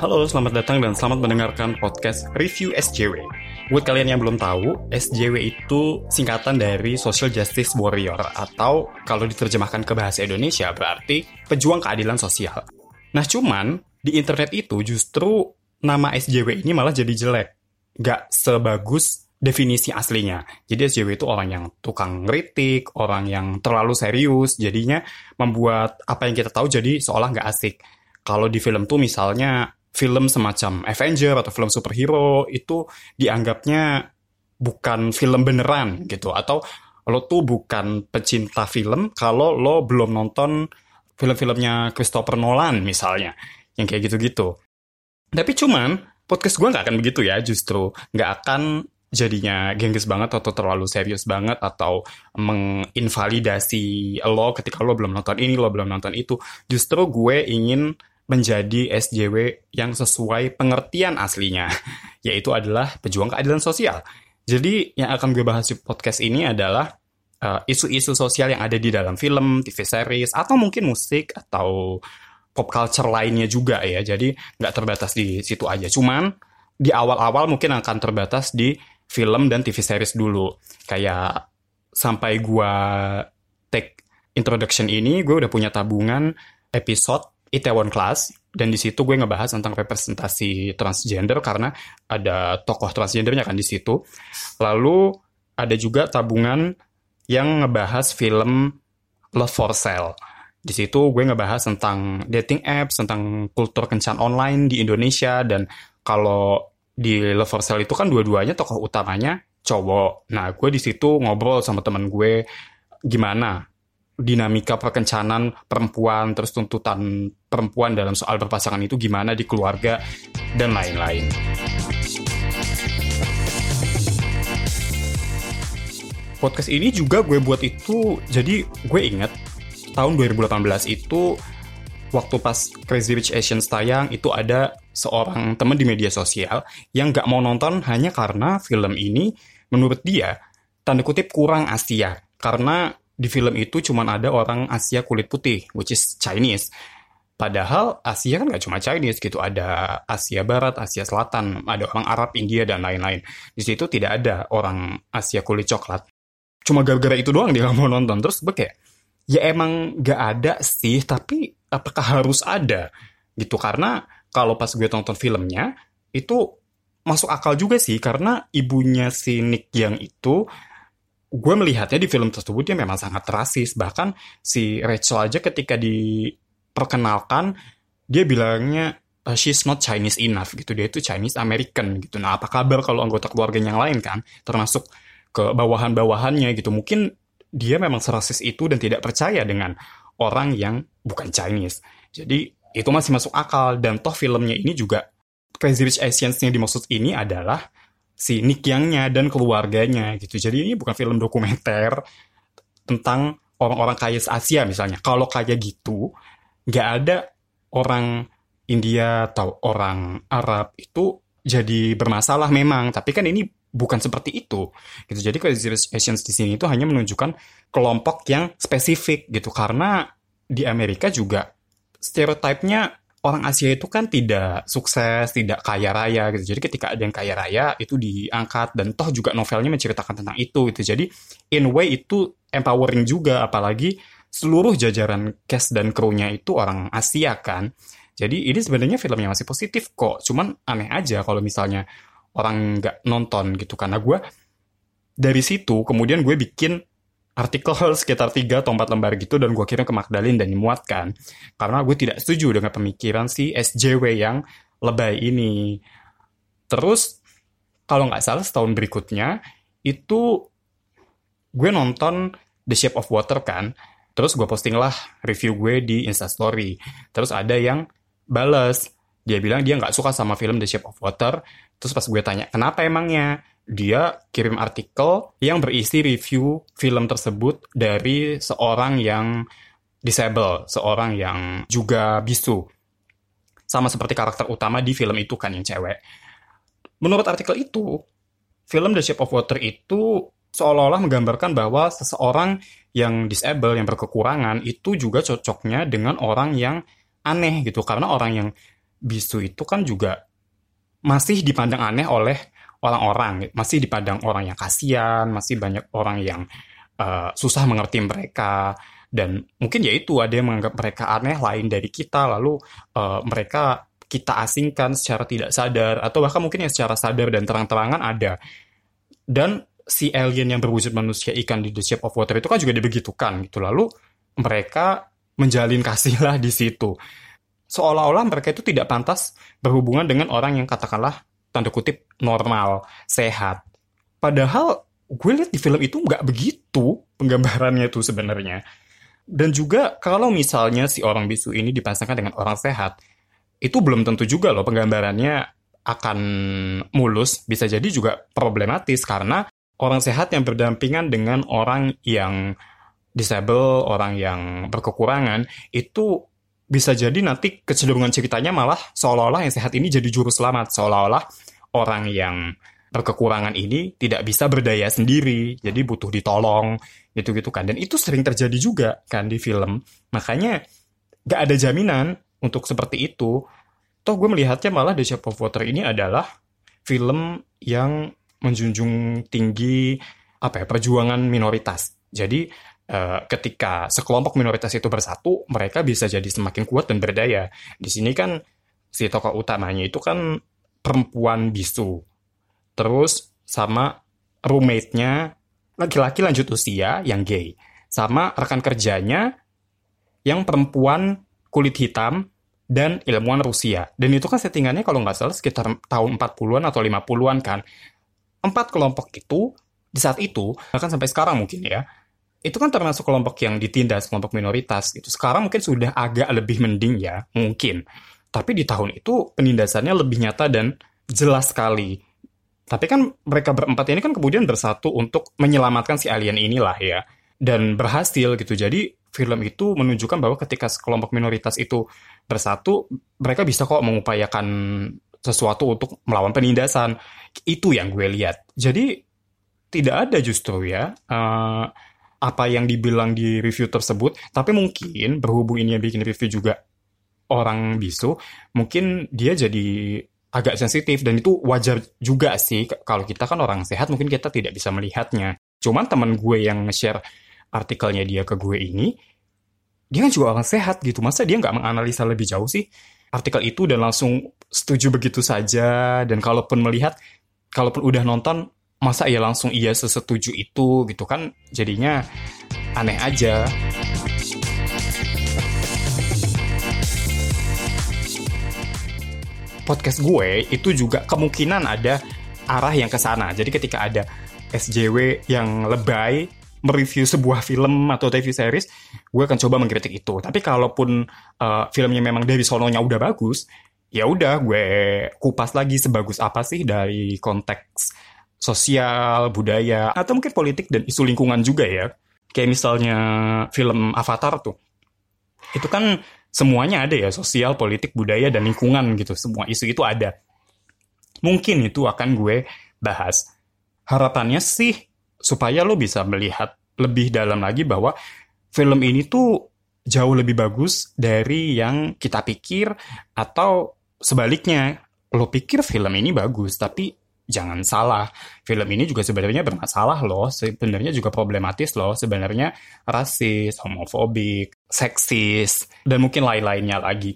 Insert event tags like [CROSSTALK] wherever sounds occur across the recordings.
Halo, selamat datang dan selamat mendengarkan podcast Review SJW. Buat kalian yang belum tahu, SJW itu singkatan dari Social Justice Warrior atau kalau diterjemahkan ke bahasa Indonesia berarti pejuang keadilan sosial. Nah cuman, di internet itu justru nama SJW ini malah jadi jelek. Gak sebagus definisi aslinya. Jadi SJW itu orang yang tukang kritik, orang yang terlalu serius, jadinya membuat apa yang kita tahu jadi seolah nggak asik. Kalau di film tuh misalnya film semacam Avenger atau film superhero itu dianggapnya bukan film beneran gitu atau lo tuh bukan pecinta film kalau lo belum nonton film-filmnya Christopher Nolan misalnya yang kayak gitu-gitu. Tapi cuman podcast gue nggak akan begitu ya justru nggak akan jadinya gengges banget atau terlalu serius banget atau menginvalidasi lo ketika lo belum nonton ini lo belum nonton itu justru gue ingin menjadi SJW yang sesuai pengertian aslinya, [LAUGHS] yaitu adalah pejuang keadilan sosial. Jadi yang akan gue bahas di podcast ini adalah uh, isu-isu uh, sosial yang ada di dalam film, TV series, atau mungkin musik atau pop culture lainnya juga ya. Jadi nggak terbatas di situ aja. Cuman di awal-awal mungkin akan terbatas di film dan TV series dulu. Kayak sampai gue take introduction ini, gue udah punya tabungan episode Itaewon Class dan di situ gue ngebahas tentang representasi transgender karena ada tokoh transgendernya kan di situ. Lalu ada juga tabungan yang ngebahas film Love for Sale. Di situ gue ngebahas tentang dating apps, tentang kultur kencan online di Indonesia dan kalau di Love for Sale itu kan dua-duanya tokoh utamanya cowok. Nah, gue di situ ngobrol sama temen gue gimana dinamika perkencanan perempuan, terus tuntutan perempuan dalam soal berpasangan itu gimana di keluarga, dan lain-lain. Podcast ini juga gue buat itu, jadi gue inget tahun 2018 itu waktu pas Crazy Rich Asians tayang itu ada seorang teman di media sosial yang gak mau nonton hanya karena film ini menurut dia tanda kutip kurang Asia karena di film itu cuma ada orang Asia kulit putih, which is Chinese. Padahal Asia kan nggak cuma Chinese gitu, ada Asia Barat, Asia Selatan, ada orang Arab, India, dan lain-lain. Di situ tidak ada orang Asia kulit coklat. Cuma gara-gara itu doang dia mau nonton. Terus gue kayak, ya emang nggak ada sih, tapi apakah harus ada? Gitu, karena kalau pas gue tonton filmnya, itu masuk akal juga sih, karena ibunya si Nick yang itu gue melihatnya di film tersebut dia memang sangat rasis. Bahkan si Rachel aja ketika diperkenalkan dia bilangnya uh, she's not Chinese enough gitu. Dia itu Chinese American gitu. Nah apa kabar kalau anggota keluarga yang lain kan? Termasuk ke bawahan-bawahannya gitu. Mungkin dia memang serasis itu dan tidak percaya dengan orang yang bukan Chinese. Jadi itu masih masuk akal. Dan toh filmnya ini juga Crazy Rich Asians yang dimaksud ini adalah si Nick Yang-nya dan keluarganya gitu. Jadi ini bukan film dokumenter tentang orang-orang kaya Asia misalnya. Kalau kayak gitu, nggak ada orang India atau orang Arab itu jadi bermasalah memang. Tapi kan ini bukan seperti itu gitu. Jadi Crazy Asians di sini itu hanya menunjukkan kelompok yang spesifik gitu. Karena di Amerika juga stereotipnya orang Asia itu kan tidak sukses, tidak kaya raya gitu. Jadi ketika ada yang kaya raya itu diangkat dan toh juga novelnya menceritakan tentang itu gitu. Jadi in way itu empowering juga apalagi seluruh jajaran cast dan kru-nya itu orang Asia kan. Jadi ini sebenarnya filmnya masih positif kok. Cuman aneh aja kalau misalnya orang nggak nonton gitu karena gue dari situ kemudian gue bikin artikel sekitar 3 atau 4 lembar gitu dan gue kirim ke Magdalene dan dimuatkan. Karena gue tidak setuju dengan pemikiran si SJW yang lebay ini. Terus, kalau nggak salah setahun berikutnya, itu gue nonton The Shape of Water kan. Terus gue posting lah review gue di Instastory. Terus ada yang bales. Dia bilang dia nggak suka sama film The Shape of Water. Terus pas gue tanya, kenapa emangnya? Dia kirim artikel yang berisi review film tersebut dari seorang yang disable, seorang yang juga bisu. Sama seperti karakter utama di film itu kan yang cewek. Menurut artikel itu, film The Shape of Water itu seolah-olah menggambarkan bahwa seseorang yang disable, yang berkekurangan, itu juga cocoknya dengan orang yang aneh gitu. Karena orang yang bisu itu kan juga masih dipandang aneh oleh orang-orang, masih dipandang orang yang kasihan, masih banyak orang yang uh, susah mengerti mereka. Dan mungkin ya itu ada yang menganggap mereka aneh lain dari kita lalu uh, mereka kita asingkan secara tidak sadar atau bahkan mungkin yang secara sadar dan terang-terangan ada. Dan si alien yang berwujud manusia ikan di The Shape of Water itu kan juga dibegitukan gitu. Lalu mereka menjalin kasih lah di situ. Seolah-olah mereka itu tidak pantas berhubungan dengan orang yang katakanlah tanda kutip normal, sehat. Padahal gue lihat di film itu nggak begitu penggambarannya itu sebenarnya. Dan juga kalau misalnya si orang bisu ini dipasangkan dengan orang sehat, itu belum tentu juga loh penggambarannya akan mulus, bisa jadi juga problematis karena orang sehat yang berdampingan dengan orang yang disable, orang yang berkekurangan, itu bisa jadi nanti kecenderungan ceritanya malah seolah-olah yang sehat ini jadi juru selamat, seolah-olah orang yang berkekurangan ini tidak bisa berdaya sendiri, jadi butuh ditolong, gitu-gitu kan. Dan itu sering terjadi juga kan di film. Makanya gak ada jaminan untuk seperti itu. Toh gue melihatnya malah The Shape of Water ini adalah film yang menjunjung tinggi apa ya perjuangan minoritas. Jadi ketika sekelompok minoritas itu bersatu, mereka bisa jadi semakin kuat dan berdaya. Di sini kan si tokoh utamanya itu kan perempuan bisu. Terus sama roommate-nya laki-laki lanjut usia yang gay. Sama rekan kerjanya yang perempuan kulit hitam dan ilmuwan Rusia. Dan itu kan settingannya kalau nggak salah sekitar tahun 40-an atau 50-an kan. Empat kelompok itu di saat itu, bahkan sampai sekarang mungkin ya, itu kan termasuk kelompok yang ditindas, kelompok minoritas gitu. Sekarang mungkin sudah agak lebih mending ya, mungkin. Tapi di tahun itu penindasannya lebih nyata dan jelas sekali. Tapi kan mereka berempat ini kan kemudian bersatu untuk menyelamatkan si alien inilah ya. Dan berhasil gitu. Jadi film itu menunjukkan bahwa ketika kelompok minoritas itu bersatu, mereka bisa kok mengupayakan sesuatu untuk melawan penindasan. Itu yang gue lihat. Jadi tidak ada justru ya. Uh, apa yang dibilang di review tersebut, tapi mungkin berhubung ini yang bikin review juga orang bisu, mungkin dia jadi agak sensitif dan itu wajar juga sih kalau kita kan orang sehat mungkin kita tidak bisa melihatnya. Cuman teman gue yang nge-share artikelnya dia ke gue ini, dia kan juga orang sehat gitu. Masa dia nggak menganalisa lebih jauh sih artikel itu dan langsung setuju begitu saja. Dan kalaupun melihat, kalaupun udah nonton, masa ya langsung iya sesetuju itu gitu kan jadinya aneh aja podcast gue itu juga kemungkinan ada arah yang ke sana jadi ketika ada SJW yang lebay mereview sebuah film atau TV series, gue akan coba mengkritik itu. Tapi kalaupun uh, filmnya memang dari sononya udah bagus, ya udah gue kupas lagi sebagus apa sih dari konteks sosial, budaya, atau mungkin politik dan isu lingkungan juga ya. Kayak misalnya film Avatar tuh. Itu kan semuanya ada ya, sosial, politik, budaya, dan lingkungan gitu. Semua isu itu ada. Mungkin itu akan gue bahas. Harapannya sih supaya lo bisa melihat lebih dalam lagi bahwa film ini tuh jauh lebih bagus dari yang kita pikir atau sebaliknya lo pikir film ini bagus tapi jangan salah, film ini juga sebenarnya bermasalah loh, sebenarnya juga problematis loh, sebenarnya rasis, homofobik, seksis, dan mungkin lain-lainnya lagi.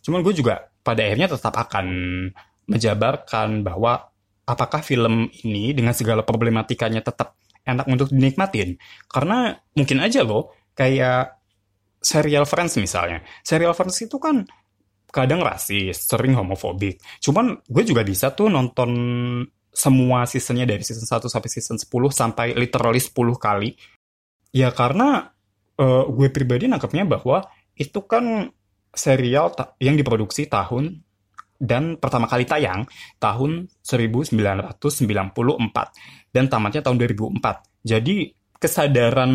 Cuman gue juga pada akhirnya tetap akan menjabarkan bahwa apakah film ini dengan segala problematikanya tetap enak untuk dinikmatin. Karena mungkin aja loh, kayak serial Friends misalnya. Serial Friends itu kan kadang rasis, sering homofobik. Cuman gue juga bisa tuh nonton semua seasonnya dari season 1 sampai season 10 sampai literally 10 kali. Ya karena uh, gue pribadi nangkepnya bahwa itu kan serial yang diproduksi tahun dan pertama kali tayang tahun 1994 dan tamatnya tahun 2004. Jadi kesadaran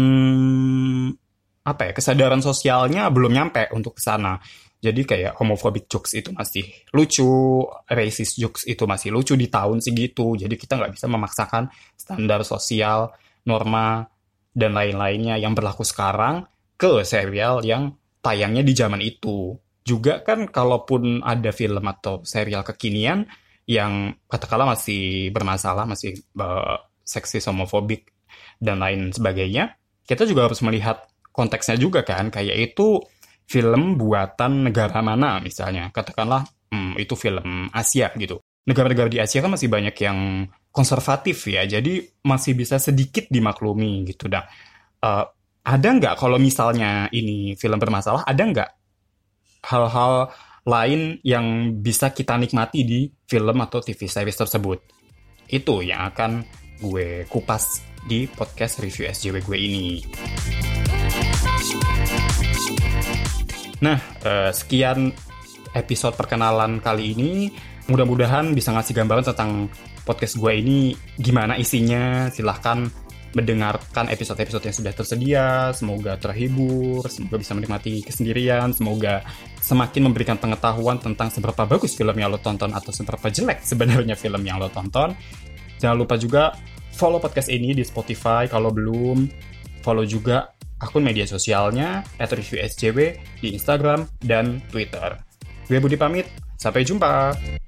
apa ya kesadaran sosialnya belum nyampe untuk ke sana. Jadi kayak homophobic jokes itu masih lucu, racist jokes itu masih lucu di tahun segitu. Jadi kita nggak bisa memaksakan standar sosial, norma, dan lain-lainnya yang berlaku sekarang ke serial yang tayangnya di zaman itu. juga kan kalaupun ada film atau serial kekinian yang katakanlah masih bermasalah, masih uh, seksis, homofobik, dan lain sebagainya, kita juga harus melihat konteksnya juga kan, kayak itu film buatan negara mana misalnya, katakanlah hmm, itu film Asia gitu. Negara-negara di Asia kan masih banyak yang konservatif ya, jadi masih bisa sedikit dimaklumi gitu. Dan uh, ada nggak kalau misalnya ini film bermasalah, ada nggak hal-hal lain yang bisa kita nikmati di film atau TV series tersebut. Itu yang akan gue kupas di podcast review SJW gue ini. Nah, eh, sekian episode perkenalan kali ini. Mudah-mudahan bisa ngasih gambaran tentang podcast gue ini gimana isinya. Silahkan mendengarkan episode-episode yang sudah tersedia. Semoga terhibur, semoga bisa menikmati kesendirian, semoga semakin memberikan pengetahuan tentang seberapa bagus film yang lo tonton atau seberapa jelek sebenarnya film yang lo tonton. Jangan lupa juga follow podcast ini di Spotify kalau belum. Follow juga akun media sosialnya reviewsjw di Instagram dan Twitter. Gue Budi pamit, sampai jumpa!